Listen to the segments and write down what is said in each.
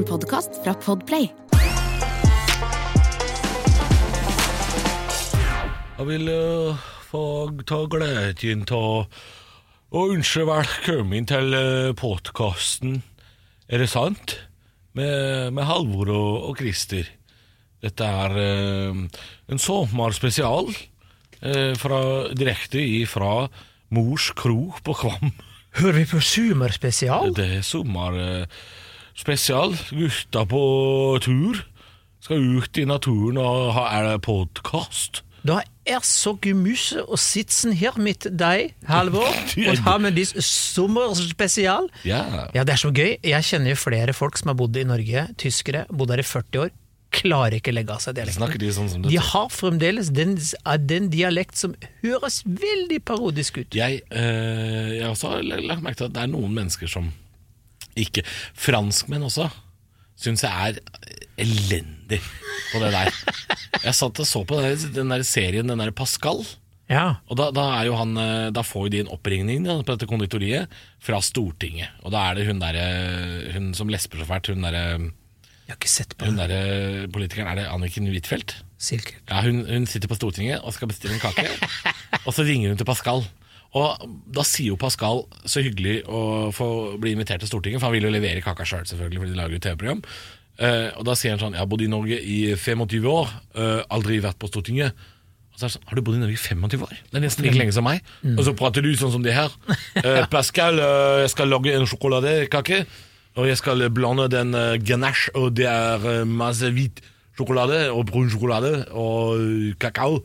En podkast fra Podplay. Jeg vil uh, få ta gleden av å ønske velkommen til uh, podkasten Er det sant? Med, med Halvor og, og Christer. Dette er uh, en sommerspesial eh, fra, direkte fra Mors kro på Kvam. Hører vi på Sumer-spesial? Det er sommerspesial. Gutta på tur. Skal ut i naturen og ha er det podkast. Da er så gemyse å sitte her med deg, Halvor, og ha med dis sommerspesial. Ja. Ja, det er så gøy. Jeg kjenner jo flere folk som har bodd i Norge, tyskere, bodd her i 40 år. Klarer ikke legge av seg dialekten. De sånn som De har fremdeles den, den dialekt som høres veldig parodisk ut. Jeg, øh, jeg også har lagt merke til at det er noen mennesker som ikke Franskmenn også syns jeg er elendig på det der. Jeg satt og så på den der, den der serien, den der Pascal. Ja. Og da, da, han, eh, da får jo de en oppringning da, på dette konditoriet fra Stortinget. Og da er det hun, der, hun som lesper så fælt, hun derre Jeg har ikke sett på hun der politikeren, er det Anniken Huitfeldt? Sikkert. Ja, hun, hun sitter på Stortinget og skal bestille en kake, og så ringer hun til Pascal. Og da sier jo Pascal så hyggelig å få bli invitert til Stortinget, for han vil jo levere kaka sjøl, selv, selvfølgelig, fordi de lager jo TV-program. Uh, og da sier han sånn Jeg har bodd i Norge i 25 år, uh, aldri vært på Stortinget. Og så er det sånn, Har du bodd i Norge i 25 år? Det er nesten like lenge som meg. Og så prater du sånn som det her. Eh, Pascal, jeg skal lage en sjokoladekake. Og jeg skal blande den uh, ganache, og det er masse hvit sjokolade og brun sjokolade og kakao.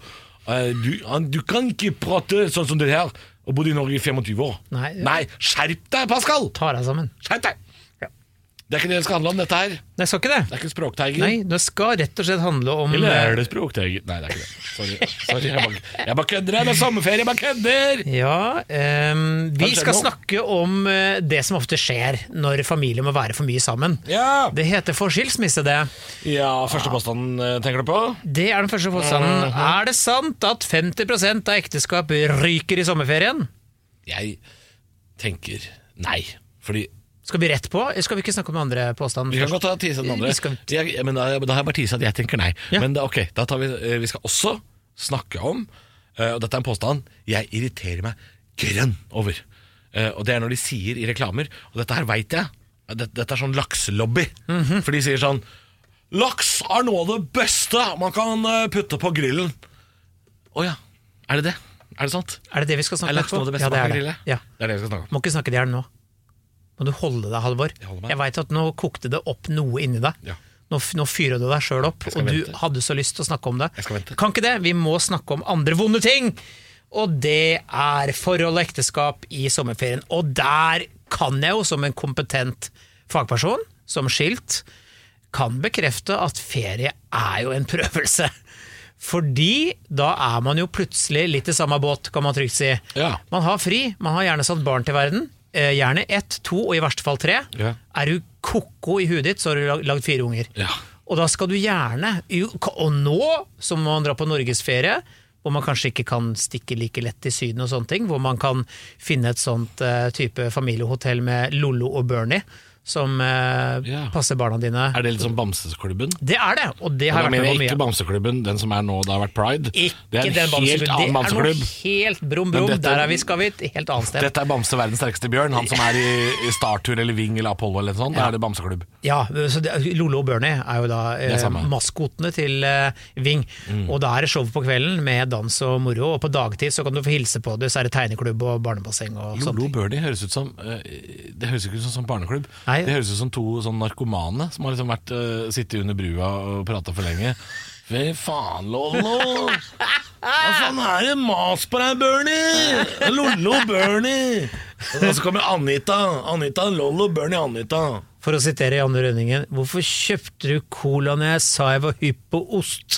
Du, du kan ikke prate sånn som det her og bodd i Norge i 25 år. Nei. skjerp deg, Pascal! Ta deg sammen. Skjerp deg! Det er ikke det det skal handle om, dette her. Nei, skal ikke det. Det er ikke språkteiger. Nei, det skal rett og slett handle om Eller er det språkteiger? Nei, det er ikke det. Sorry. Sorry jeg bare, jeg bare kødder. Det er sommerferie, jeg bare kødder! Ja, um, vi skal noe? snakke om eh, det som ofte skjer når familier må være for mye sammen. Ja, Det heter for skilsmisse, det. ja første påstand eh, tenker du på? Det er den første påstanden. Er det sant at 50% av ekteskap ryker i sommerferien? Jeg tenker nei. Fordi Skal vi rett på, eller skal vi ikke snakke om andre påstanden? Vi kan godt ta tise den andre. Skal- Jeg, men da, da har jeg bare tisa at jeg tenker nei. Ja. Men da, ok, da tar vi eh, Vi skal også snakke om, eh, og dette er en påstand jeg irriterer meg grønn over. Eh, og det er når de sier i reklamer, og dette her veit jeg, dette, dette er sånn lakselobby. Mhm. For de sier sånn Laks er noe av det beste man kan putte på grillen. Å ja, er det det? Er det sant? Er det det vi skal snakke Er laks noe av det beste ja, det man kan det. grille? Ja. Det er det vi skal snakke om. Må ikke snakke det her nå. Må du holde deg, Halvor. Jeg. Jeg veit at nå kokte det opp noe inni deg. Ja. Nå, nå fyrer du deg sjøl opp, og vente. du hadde så lyst til å snakke om det. Kan ikke det? Vi må snakke om andre vonde ting! Og det er forhold og ekteskap i sommerferien. Og der kan jeg jo, som en kompetent fagperson, som skilt, kan bekrefte at ferie er jo en prøvelse. Fordi da er man jo plutselig litt i samme båt, kan man trygt si. Ja. Man har fri, man har gjerne satt barn til verden. Eh, gjerne ett, to og i verste fall tre. Ja. Er du ko-ko i huet ditt, så har du lag- lagd fire unger. Ja. Og da skal du gjerne Og nå, som man drar på norgesferie, hvor man kanskje ikke kan stikke like lett til Syden og sånne ting, hvor man kan finne et sånt eh, type familiehotell med Lollo og Bernie, som eh, Ja. passer barna dine. Er det litt som Bamseklubben? Det er det, og det har og jeg vært med på ikke. Bamseklubben, den som er nå det har vært pride. Ikke det er en helt annen bamseklubb. Det er noe helt brum-brum. Der er vi, skal vi et helt annet sted. Dette er Bamse verdens sterkeste bjørn, han som er i, i Startur eller Ving eller Apollo eller sånt. Da er det Bamseklubb. Ja, så det, Lolo og Bernie er jo da eh, maskotene til eh, Ving. Og da er det show på kvelden med dans og moro, og på dagtid så kan du få hilse på det, så er det tegneklubb og barnebasseng og sånt. Lolo og Bernie høres ut som eh, Det høres ikke ut som, som barneklubb. Nei. Det høres ut som to sånn narkomane som har liksom vært uh, sittet under brua og prata for lenge. Fy faen, Lollo! Hva faen er det mas på deg, Bernie? Lollo Bernie! Og så kommer Anita. Anita, Lollo, Bernie, Anita. For å sitere Janne Rønningen, hvorfor kjøpte du cola når jeg sa jeg var hypp på ost?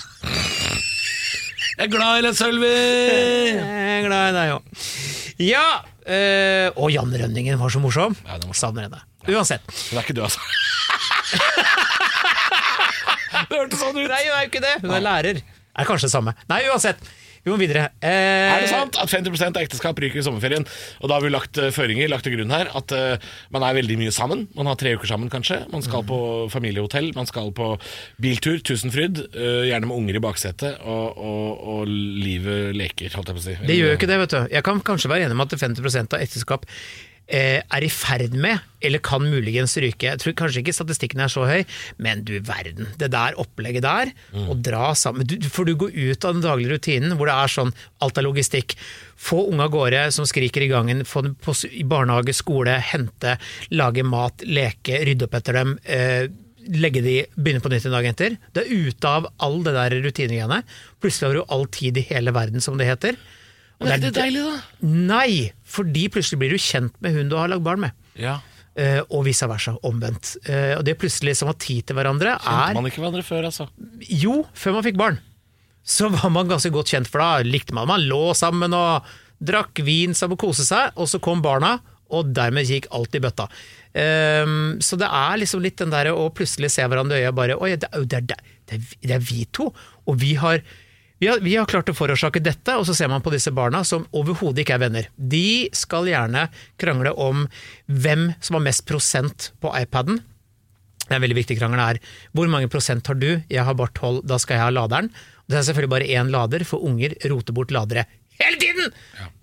Jeg er glad i deg, Sølvi! Jeg er glad i deg òg. Ja, eh, og Janne Rønningen var så morsom. Ja, det var. Savner henne. Uansett. Hun det er ikke du, altså. det hørtes sånn ut. Nei, hun er jo ikke det. Hun er lærer. Er kanskje det samme. Nei, uansett. Vi må videre. Eh, Er det sant at 50 av ekteskap ryker i sommerferien? Og da har vi lagt eh, føringer, lagt til grunn her, at uh, man er veldig mye sammen. Man har tre uker sammen, kanskje. Man skal på familiehotell, man skal på biltur, Tusenfryd. Uh, gjerne med unger i baksetet, og, og, og livet leker, holdt jeg på å si. Det gjør jo ikke det, vet du. Jeg kan kanskje være enig med at 50 av ekteskap eh, er i ferd med, eller kan muligens ryke. Jeg tror kanskje ikke statistikken er så høy, men du verden. Det der opplegget der, å dra sammen du, For du går ut av den daglige rutinen hvor det er sånn, alt er logistikk. Få unge av gårde som skriker i gangen, få dem på, i barnehage, skole, hente, lage mat, leke, rydde opp etter dem. Eh, legge de, begynne på nytt en dag etter. Du er ute av all det der rutinegreiene. Plutselig har du all tid i hele verden, som det heter. Men er det ikke det deilig, da? Nei, fordi plutselig blir du kjent med hun du har lagd barn med. Ja. Uh, og vice versa, omvendt. Uh, og det plutselig som har tid til hverandre, Kjente er man ikke hverandre før, altså? Jo, før man fikk barn. Så var man ganske godt kjent, for da likte man Man lå sammen og drakk vin sammen og koste seg, og så kom barna, og dermed gikk alt i bøtta. Um, så det er liksom litt den derre å plutselig se hverandre i øya og bare Oi, det, det, er- det, er, det er vi to, og vi har vi har, vi har klart å forårsake dette, og så ser man på disse barna som overhodet ikke er venner. De skal gjerne krangle om hvem som har mest prosent på iPaden. Det er en veldig viktig krangel er hvor mange prosent har du? Jeg har bare tolv, da skal jeg ha laderen. Det er selvfølgelig bare én lader, for unger roter bort ladere hele tiden!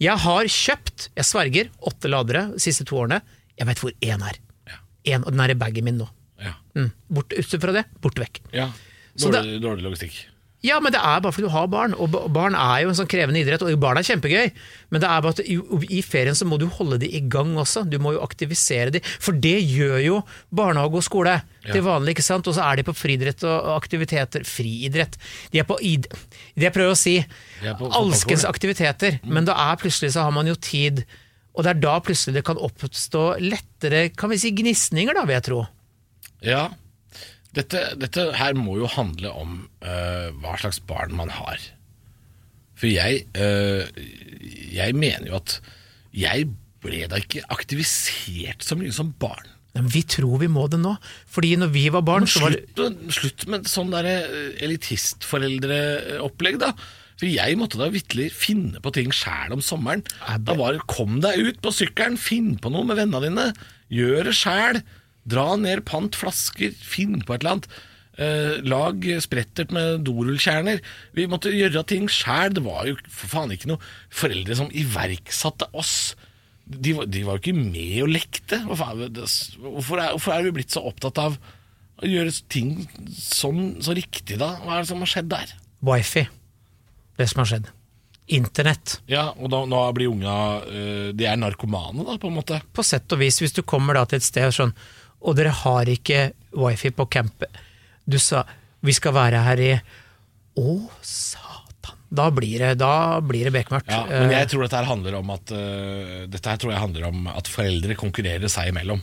Jeg har kjøpt, jeg sverger, åtte ladere de siste to årene. Jeg vet hvor én er. Ja. En, og den er i bagen min nå. Ja. Mm. Bort, ut fra det, borte vekk. ja. Så Dårlig, dårlig logistikk. Ja, men det er bare fordi du har barn, og barn er jo en sånn krevende idrett, og barn er kjempegøy, men det er bare at i, ferien så må du holde de i gang også, du må jo aktivisere de, for det gjør jo barnehage og skole til vanlig, ikke sant, og så er de på friidrett og aktiviteter, friidrett, de er på id... Det jeg prøver å si, alskens aktiviteter, men da er plutselig så har man jo tid, og det er da plutselig det kan oppstå lettere, kan vi si gnisninger da, vil jeg tro. Ja. Dette, dette her må jo handle om uh, hva slags barn man har. For jeg, uh, jeg mener jo at jeg ble da ikke aktivisert så mye som barn. Men vi tror vi må det nå, fordi når vi var barn, så var det Slutt, slutt med sånn der eh, elitistforeldreopplegg, da. For jeg måtte da vitterlig finne på ting sjæl om sommeren. Da var det, Kom deg ut på sykkelen, finn på noe med vennene dine. Gjør det sjæl. Dra ned pant flasker, finn på et eller annet. Eh, lag sprettert med dorullkjerner. Vi måtte gjøre ting sjæl. Det var jo for faen ikke noe foreldre som iverksatte oss. De, de var jo ikke med og lekte. Faen, det, hvorfor, er, hvorfor er vi blitt så opptatt av å gjøre ting sånn så riktig, da? Hva er det som har skjedd der? wifi, det som har skjedd. Internett. Ja, og da, nå blir unga øh, De er narkomane, da, på en måte. På sett og vis, hvis du kommer da til et sted sånn, og dere har ikke wifi på campet Du sa vi skal være her i Å, satan. Da blir det, da blir det bekmørkt. Ja, men jeg tror dette handler om at uh, Dette her tror jeg handler om at foreldre konkurrerer seg imellom.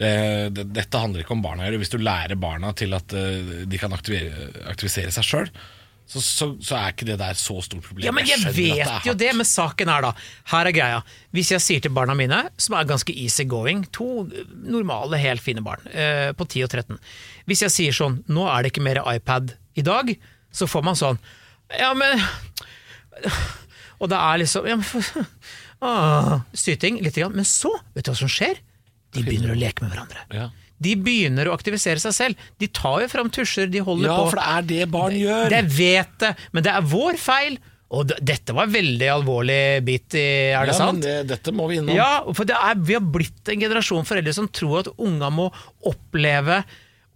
Det, dette handler ikke om barna å gjøre. Hvis du lærer barna til at uh, de kan aktivere, aktivisere seg sjøl, så, så, så er ikke det der så stort problem. ja, men jeg jeg vet det jo det, men saken er da Her er greia. Hvis jeg sier til barna mine, som er ganske easy going, to normale, helt fine barn eh, på 10 og 13 Hvis jeg sier sånn Nå er det ikke mer iPad i dag, så får man sånn Ja, men Og det er liksom ja, men, ah, Syting litt, grann. men så, vet du hva som skjer? De begynner å leke med hverandre. Ja. De begynner å aktivisere seg selv. De tar jo fram tusjer, de holder ja, på. for det er det barn gjør. Det vet det, men det er vår feil. Og dette var veldig alvorlig bit, er det ja, sant? Men det, dette må vi innom. Ja, for det er, vi har blitt en generasjon foreldre som tror at unga må oppleve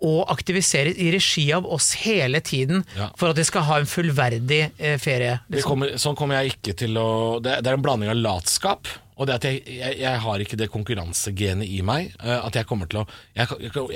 og aktiviseres i regi av oss hele tiden Ja. for at de skal ha en fullverdig eh, ferie. Liksom. kommer, sånn kommer jeg ikke til å Det, det er en blanding av latskap og det at jeg, jeg, jeg har ikke det konkurransegenet i meg. eh, At jeg kommer til å jeg,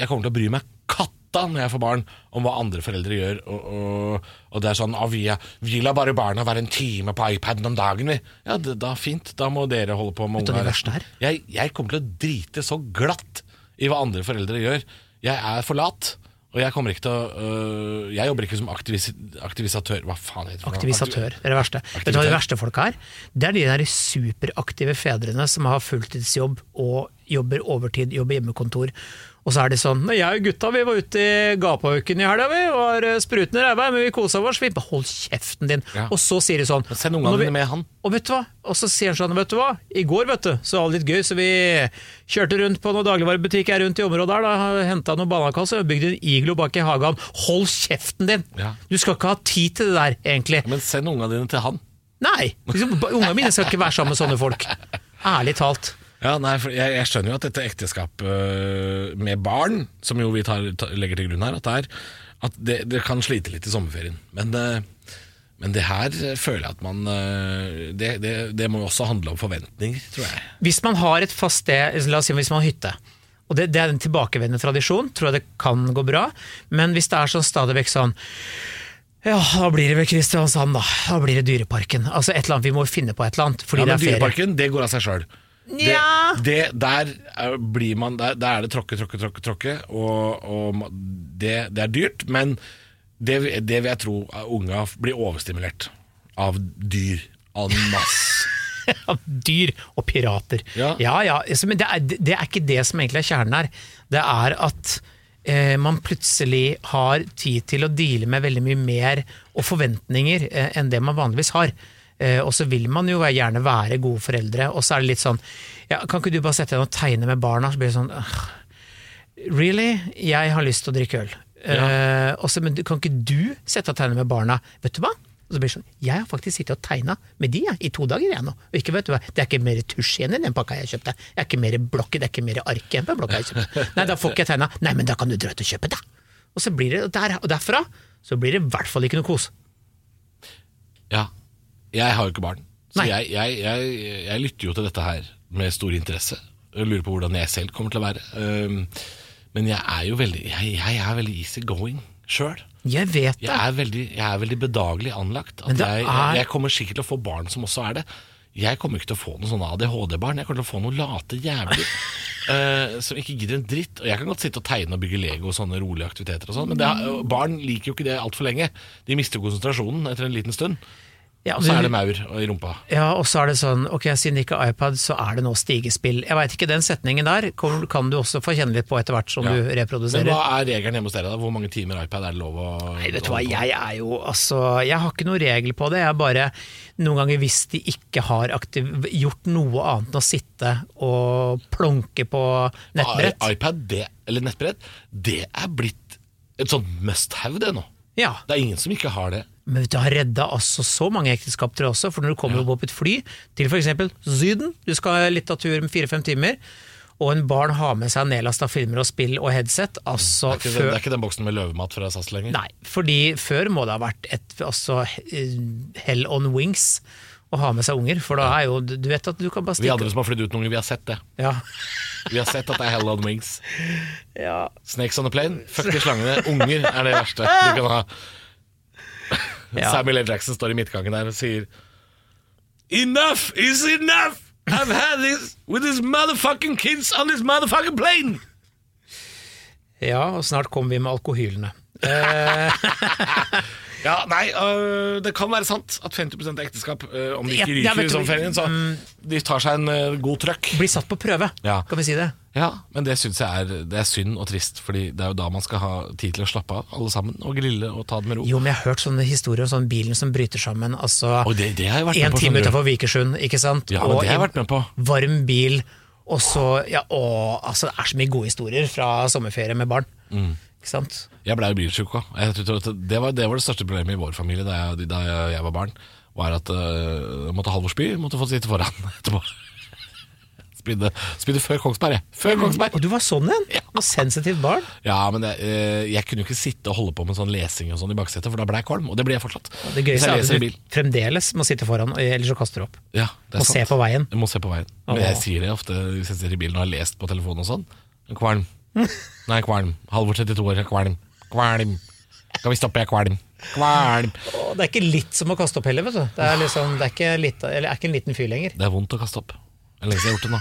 kommer til å bry meg katta når jeg får barn, om hva andre foreldre gjør. Og, og, og det er sånn ah, vi, vi lar bare barna være en time på iPaden om dagen, vi. Ja, det, da fint. Da må dere holde på med resten. Jeg, jeg kommer til å drite så glatt i hva andre foreldre gjør. Jeg er for lat. Og jeg kommer ikke til å øh, Jeg jobber ikke som aktivis, aktivisatør Hva faen heter det? Aktivisatør er det verste. Vet du hva de verste folka er? Det er de der superaktive fedrene som har fulltidsjobb og jobber overtid, jobber hjemmekontor. Og så er de sånn Jeg og gutta vi var ute i Gapauken i helga, vi. Var sprutende spruten i ræva, men vi kosa oss. Vi hold kjeften din. Ja. Og så sier de sånn Send «Og ungene dine med han. og vet du hva? Og så sier han sånn, vet du hva? I går, vet du, så var det litt gøy, så vi kjørte rundt på noen dagligvarebutikker rundt i området der, da, henta noen bananakasser og bygde en iglo bak i hagen. Hold kjeften din! Ja. Du skal ikke ha tid til det der, egentlig. Men send ungene dine til han. Nei! Liksom, Ungene mine skal ikke være sammen med sånne folk. Ærlig talt. Ja, nei, for jeg, jeg skjønner jo at dette ekteskapet øh, med barn, som jo vi tar, ta- legger til grunn her, at det, er, at det, det kan slite litt i sommerferien. Men, øh, men det her føler jeg at man øh, det, det, det må jo også handle om forventninger, tror jeg. Hvis man har et fast sted, la oss si hvis man har hytte, og det, det er en tilbakevendende tradisjon, tror jeg det kan gå bra, men hvis det er sånn stadig vekk sånn ja, da blir det vel Kristiansand, da. Da blir det Dyreparken. Altså et eller annet, Vi må finne på et eller annet. Fordi Ja, det men er ferie. Dyreparken, det går av seg sjøl. Det, Nja. det, der er- blir man Der, der er det tråkke, tråkke, tråkke, tråkke og, og det, det er dyrt, men det, det vil jeg tro unga blir overstimulert av dyr en masse. Av dyr og pirater. Ja. ja, ja men det er, det er ikke det som egentlig er kjernen her. Det er at eh, man plutselig har tid til å deale med veldig mye mer og forventninger eh, enn det man vanligvis har. Eh, og så vil man jo gjerne være gode foreldre, og så er det litt sånn ja, Kan ikke du bare sette deg ned og tegne med barna? Så blir det sånn «Åh, Really? Jeg har lyst til å drikke øl. Ja. Uh, også, men kan ikke du sette og tegne med barna? Vet du hva? Og så blir det sånn, Jeg har faktisk sittet og tegna med de jeg, i to dager jeg nå. Og ikke, vet du hva, Det er ikke mer tusj igjen i den pakka jeg kjøpte. Det er ikke mer blokk, det er ikke mer ark igjen på den blokka jeg kjøpte. Nei, da får ikke jeg tegna. Nei, men da kan du dra ut og kjøpe, da. Og så blir det der, og derfra så blir det i hvert fall ikke noe kos. Ja, jeg har jo ikke barn, så jeg, jeg, jeg, jeg lytter jo til dette her med stor interesse. Jeg lurer på hvordan jeg selv kommer til å være. Um, men jeg er jo veldig Jeg, jeg er veldig easy going sjøl. Jeg vet det. Jeg er veldig, jeg er veldig bedagelig anlagt. Er- jeg kommer sikkert til å få barn som også er det. Jeg kommer ikke til å få noen sånne ADHD-barn. Jeg kommer til å få noen late jævler uh, som ikke gidder en dritt. Og Jeg kan godt sitte og tegne og bygge Lego og sånne rolige aktiviteter, og sånn, men er- barn liker jo ikke det altfor lenge. De mister konsentrasjonen etter en liten stund. Ja, Og så er det maur i rumpa. Ja, og så er det sånn, ok, siden det ikke er iPad, så er det nå stigespill. Jeg veit ikke, den setningen der kan, du også få kjenne litt på etter hvert som Ja. du Men hva er regelen hjemme hos dere? da? Hvor mange timer iPad er det lov å Nei, vet du hva, jeg er jo altså Jeg har ikke noen regel på det. Jeg er bare Noen ganger hvis de ikke har aktiv, gjort noe annet enn å sitte og plonke på nettbrett. I- iPad, det, eller nettbrett, det er blitt et sånt must have, det nå. Ja, Det er ingen som ikke har det. Men du har redda altså så mange ekteskap, tror jeg også. For når du kommer opp på et fly til f.eks. Syden, du skal litt av tur med fire-fem timer, og en barn har med seg nedlasta filmer og spill og headset, altså Det er før det er ikke den boksen med løvemat fra SAS lenger. Nei, fordi før må det ha vært et altså, eh, hell on wings å ha med seg unger, for da er jo Du vet at du kan bare Vi andre som har flydd uten unger, vi har sett det. ja. Vi har sett at det er hell on wings. ja. Snakes on a plane. Fuck de slangene. Unger er det verste du kan ha. Ja. Samuel L. Jackson står i midtgangen der og sier Enough is enough! I've had this with these motherfucking kids on this motherfucking plane! ja, og snart kommer vi med alkohylene. Ja, nei, øh, det kan være sant at 50 er ekteskap, øh, om de ikke ja, ryker vet i du- sommerferien, så de tar seg en øh, god trøkk. blir satt på prøve, Ja. kan vi si det. Ja, men det syns jeg er, det er synd og trist, Fordi det er jo da man skal ha tid til å slappe av, alle sammen, og grille og ta det med ro. Jo, men jeg har hørt sånne historier om sånn bilen som bryter sammen. Altså, Og det, det har jeg vært en med på. time skjønner du. utenfor Vikersund, ikke sant? Ja, men Og det har jeg en vært med på. Varm bil, og så Ja, å, altså, det er så mye gode historier fra sommerferie med barn. Ikke sant? Jeg blei bilsjuk òg. Det, var- det var det største problemet i vår familie da jeg, da jeg var barn. Var at uh, måtte Halvor spy, måtte få sitte foran etterpå. Spydde, spydde før Kongsberg, jeg. Før Kongsberg! Og du var sånn en? Og sensitivt barn? Ja, men jeg, eh, jeg kunne jo ikke sitte og holde på med sånn lesing og sånn i baksetet, for da ble jeg kvalm. Og det blir jeg fortsatt. Det gøyeste er at du fremdeles må sitte foran, ellers så kaster du opp. Ja, det er Og se på veien. Jeg må se på veien. Men jeg sier det ofte hvis jeg sitter i bilen og har lest på telefonen og sånn. Kvalm. Nei, kvalm. Halvor 32 år, kvalm. Kvalm. Skal vi stoppe, jeg kvalm. Kvalm. Og det er ikke litt som å kaste opp heller, vet du. Det er, liksom, det er, ikke, litt, eller, er ikke en liten fyr lenger. Det er vondt å kaste opp. Det er lenge siden jeg har gjort det nå.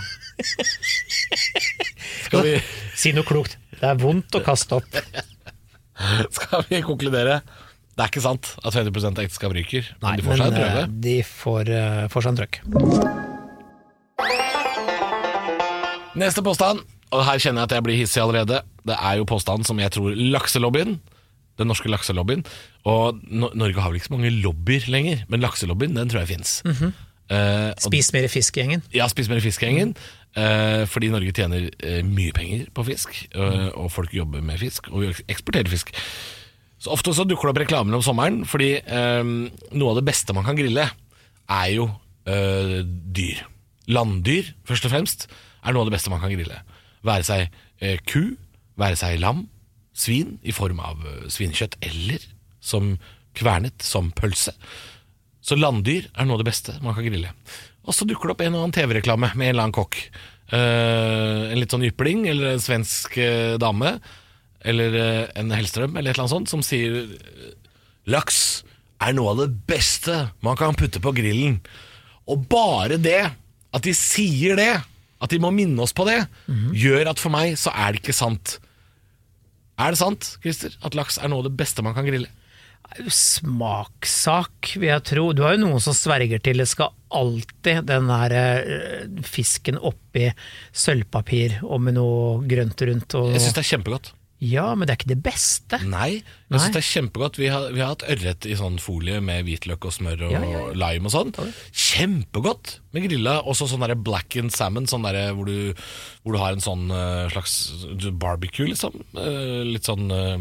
Skal vi, Si noe klokt. Det er vondt å kaste opp. skal vi konkludere? Det er ikke sant at 50 av ekteskap ryker, men de får seg en prøve. eh, de får, eh, får seg en trøkk. Neste påstand. Og her kjenner jeg at jeg blir hissig allerede. Det er jo påstanden som jeg tror lakselobbyen, den norske lakselobbyen Og no Norge har vel ikke så mange lobbyer lenger, men lakselobbyen, den tror jeg fins. Mm -hmm. uh, Spis mer fisk-gjengen. ja, Spis mer fisk-gjengen. Uh, fordi Norge tjener uh, mye penger på fisk, mm. og folk jobber med fisk og eksporterer fisk. Så Ofte så dukker det opp reklamer om sommeren, fordi eh, noe av det beste man kan grille, er jo eh, dyr. Landdyr, først og fremst, er noe av det beste man kan grille. Være seg eh, ku, være seg lam, svin i form av eh, svinekjøtt, eller som kvernet som pølse. Så landdyr er noe av det beste man kan grille. Og så dukker det opp en og annen TV-reklame med en eller annen kokk. Eh, en litt sånn jypling, eller en svensk eh, dame, eller eh, en Hellstrøm, eller et eller annet sånt, som sier Laks er noe av det beste man kan putte på grillen. Og bare det, at de sier det, at de må minne oss på det, gjør at for meg så er det ikke sant. Er det sant, Christer, at laks er noe av det beste man kan grille? Smakssak, vil jeg tro. Du har jo noen som sverger til det skal alltid den der eh, fisken oppi sølvpapir og med noe grønt rundt. Og... Jeg syns det er kjempegodt. Ja, men det er ikke det beste. Nei, jeg syns det er kjempegodt. Vi har, vi har hatt ørret i sånn folie med hvitløk og smør og Ja, ja, ja. lime og sånn. Kjempegodt med grilla. Også sånn derre blackened salmon, sånn der hvor, du- hvor du har en sånn eh, slags barbecue, liksom. Eh, litt sånn eh,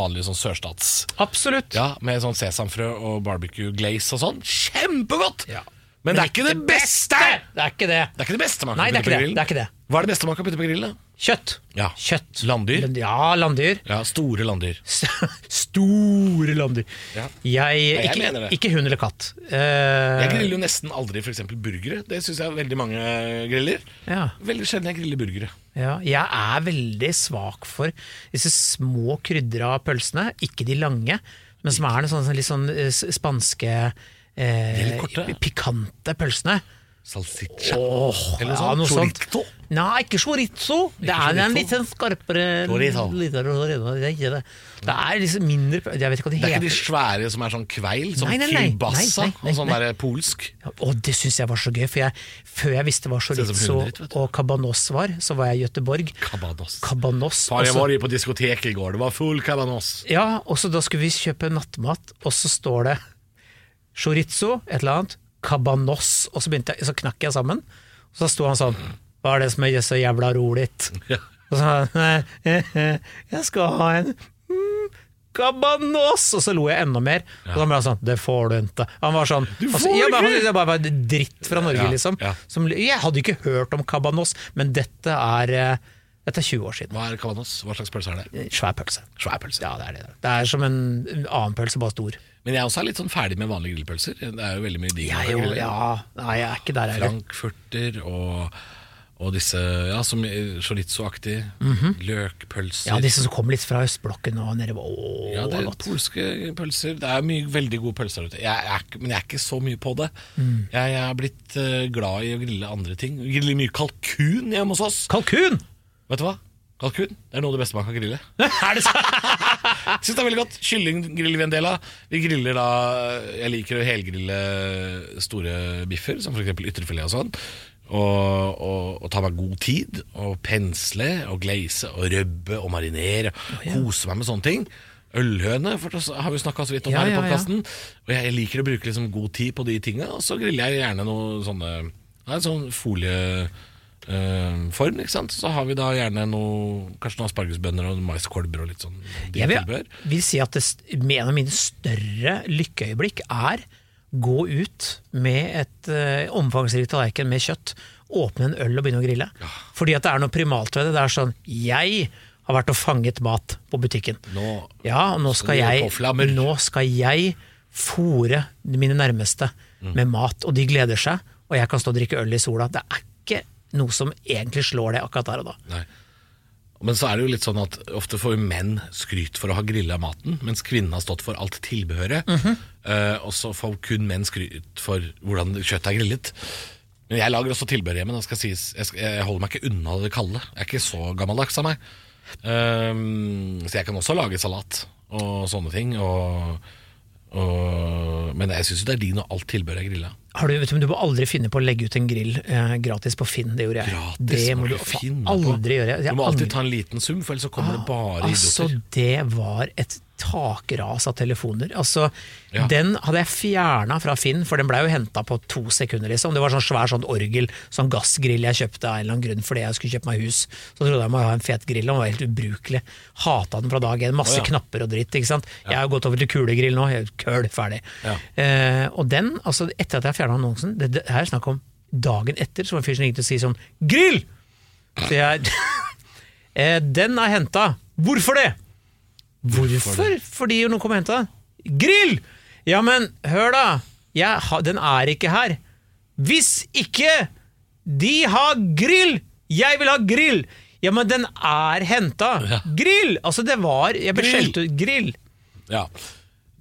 vanlig sånn sørstats... Absolutt. Ja, med sånn sesamfrø og barbecue glaze og sånn. Kjempegodt! Ja. Men det er ikke det beste! Det er ikke det. Det er ikke det beste man kan putte på grillen. Det er ikke det. Hva er det beste man kan putte på grillen? Kjøtt. Ja. Kjøtt. Landdyr? Ja, landdyr. Ja, store landdyr. Store landdyr. Ja. Jeg, jeg ikke, mener det. ikke hund eller katt. Uh, Jeg griller jo nesten aldri f.eks. burgere. Det syns jeg veldig mange griller. ja, Veldig sjelden jeg griller burgere. ja. Jeg er veldig svak for disse små krydra pølsene, ikke de lange, men som er noe sånn, litt sånn eh, spanske eh, pikante pølsene. Salsiccia. Oh, Eller ja, sånn noe sånt. Nei, ikke chorizo. Det er en litt sånn skarpere Chorizo. Det er ikke det. Det er liksom mindre Jeg vet ikke hva de Det er ikke de svære som er sånn kveil, som Nei, kielbasa og sånn der polsk. Og det syns jeg var så gøy, for jeg, før jeg visste hva chorizo og cabanos var, så var jeg i Gøteborg. Cabanos. Cabanos. Far, jeg var på diskoteket i går, det var full cabanos. Ja, og så da skulle vi kjøpe nattmat, og så står det chorizo, et eller annet, cabanos, og så, jeg, så knakk jeg sammen. Og så sto han sånn Hva er det som er så jævla rolig? Ja. Og så sa han «Nei, eh, eh, Jeg skal ha en mm, cabanos! Og så lo jeg enda mer. Og da ble han sånn Det får du ikke. Han var sånn altså, får ja, men Han ikke! syntes jeg bare var dritt fra Norge, Ja, liksom. ja. Som, jeg hadde ikke hørt om cabanos, men dette er eh, Dette er 20 år siden. Hva er cabanos? Hva slags pølse er det? Svær pølse. Svær pølse. Ja, det er det. Det er som en en annen pølse, bare stor. Men jeg også er litt sånn ferdig med vanlige grillpølser. Det er jo veldig mye digg. Jeg, jo, ja, nei, jeg er ikke der heller. Frankfurter og, og disse ja, som chorizo-aktig. Løkpølser. Mhm. Ja, disse som kommer litt fra østblokken og nedover. Åh, Ja, det er godt. polske pølser. Det er mye veldig gode pølser der ute. Jeg er, men jeg er ikke så mye på det. Mm. Jeg, jeg er blitt uh, glad i å grille andre ting. Grille mye kalkun hjemme hos oss. Kalkun! Vet du hva? Kalkun det er noe av det beste man kan grille. er det sant? Syns det er veldig godt. Kylling griller vi en del av. Vi griller da Jeg liker å helgrille store biffer, som f.eks. ytrefilet og sånn. Og, og, og ta meg god tid, og pensle og glaze og røbbe og marinere. Kose meg med sånne ting. Ølhøne for det har vi snakka så vidt om Ja, her i ja, ja. Og jeg, jeg liker å bruke liksom god tid på de tinga, og så griller jeg gjerne noe sånne nei, sånn folieform, ikke sant. Så har vi da gjerne noe Kanskje noen aspargesbønner og maiskolber og litt sånn Jeg vil, vil si at det, en av mine større lykkeøyeblikk er gå ut med et uh, omfangsrikt tallerken med kjøtt, åpne en øl og begynne å grille. Fordi at det er noe primalt ved det. Det er sånn Jeg har vært og fanget mat på butikken. Nå Ja, og nå skal jeg, nå skal jeg fôre mine nærmeste Mm. med mat, og de gleder seg, og jeg kan stå og drikke øl i sola. Det er noe som egentlig slår det akkurat der og da. Nei. Men så er det jo litt sånn at ofte får menn skryt for å ha grilla maten, mens kvinnen har stått for alt tilbehøret. Mm -hmm. uh, og så får kun menn skryt for hvordan kjøttet er grillet. Men jeg lager også tilbehør hjemme. Sies. Jeg, skal, jeg holder meg ikke unna det kalde. Jeg er ikke så gammeldags av meg. Ehm, så jeg kan også lage salat og sånne ting. Og, Og, men jeg syns det er din og alt tilbehør er grilla. Har du, vet du, men du må aldri finne på å legge ut en grill eh, gratis på Finn. Det gjorde jeg. Gratis det må du på. aldri gjøre. Jeg Du må alltid ta en liten sum, for ellers så kommer det bare Altså, det var et takras av telefoner. Altså, Ja. Den hadde jeg fjerna fra Finn, for den blei jo henta på to sekunder. liksom. Det var sånn svær sånn orgel, sånn gassgrill jeg kjøpte av en eller annen grunn fordi jeg skulle kjøpe meg hus. Så trodde jeg må ha en fet grill, den var helt ubrukelig. Hata den fra dag én. Masse oh, ja. knapper og dritt. ikke sant? Jeg har gått over til kulegrill nå. Køl, ferdig. Ja. Eh, og den, altså etter at jeg fjerna annonsen, det, det her er snakk om dagen etter, så var det en fyr som ringte og sa sånn Grill! Så jeg eh, Den er henta. Hvorfor det? Hvorfor? Fordi noen kom og henta den. Grill! Ja, men hør, da. Jeg, den er ikke her. Hvis ikke de har grill! Jeg vil ha grill! Ja, men den er henta. Ja. Grill! Altså, det var Jeg ble skjelt ut. Grill. Ja.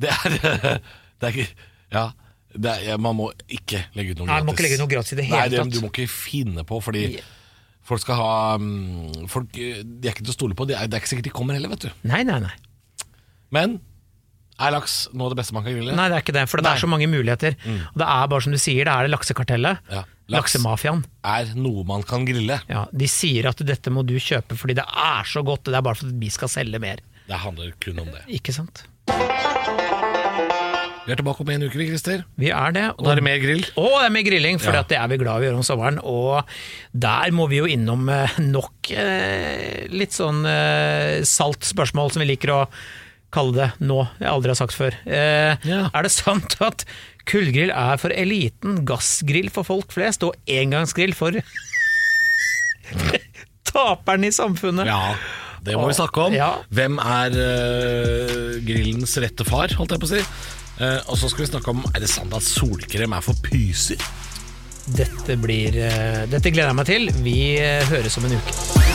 Det er, det er Ja. Det er, man må ikke legge ut noe Nei, gratis. man må ikke legge ut noe gratis i det hele Nei, det, tatt. Du må ikke finne på, fordi folk skal ha mm, folk, eh, De er ikke til å stole på. Det er, det er ikke sikkert de kommer heller, vet du. Nei, nei, nei. Men er laks av det beste man kan grille? Nei, det er ikke det, for det Nei. er så mange muligheter. Og det er bare som du sier, det er det laksekartellet. Ja, laks. Laksemafiaen. Er noe man kan grille. Ja, de sier at dette må du kjøpe fordi det er så godt, det er bare for at vi skal selge mer. Det handler kun om det. Ikke sant? Vi er tilbake om en uke, vi, Christer. Vi er det. Og da er det mer grill. Å, det er mer grilling, for Ja. det er vi glad i å gjøre om sommeren. Og der må vi jo innom eh, nok eh, litt sånn eh, salt spørsmål, som vi liker å kalle det nå. Jeg aldri har sagt før. Eh, Ja. Er det sant at kullgrill er for eliten, gassgrill for folk flest, og engangsgrill for taperen i samfunnet? Ja, det må vi snakke om. Ja. Hvem er uh, grillens rette far, holdt jeg på å si. Uh, og så skal vi snakke om Er det sant at solkrem er for pyser. Dette, blir, uh, dette gleder jeg meg til. Vi høres om en uke.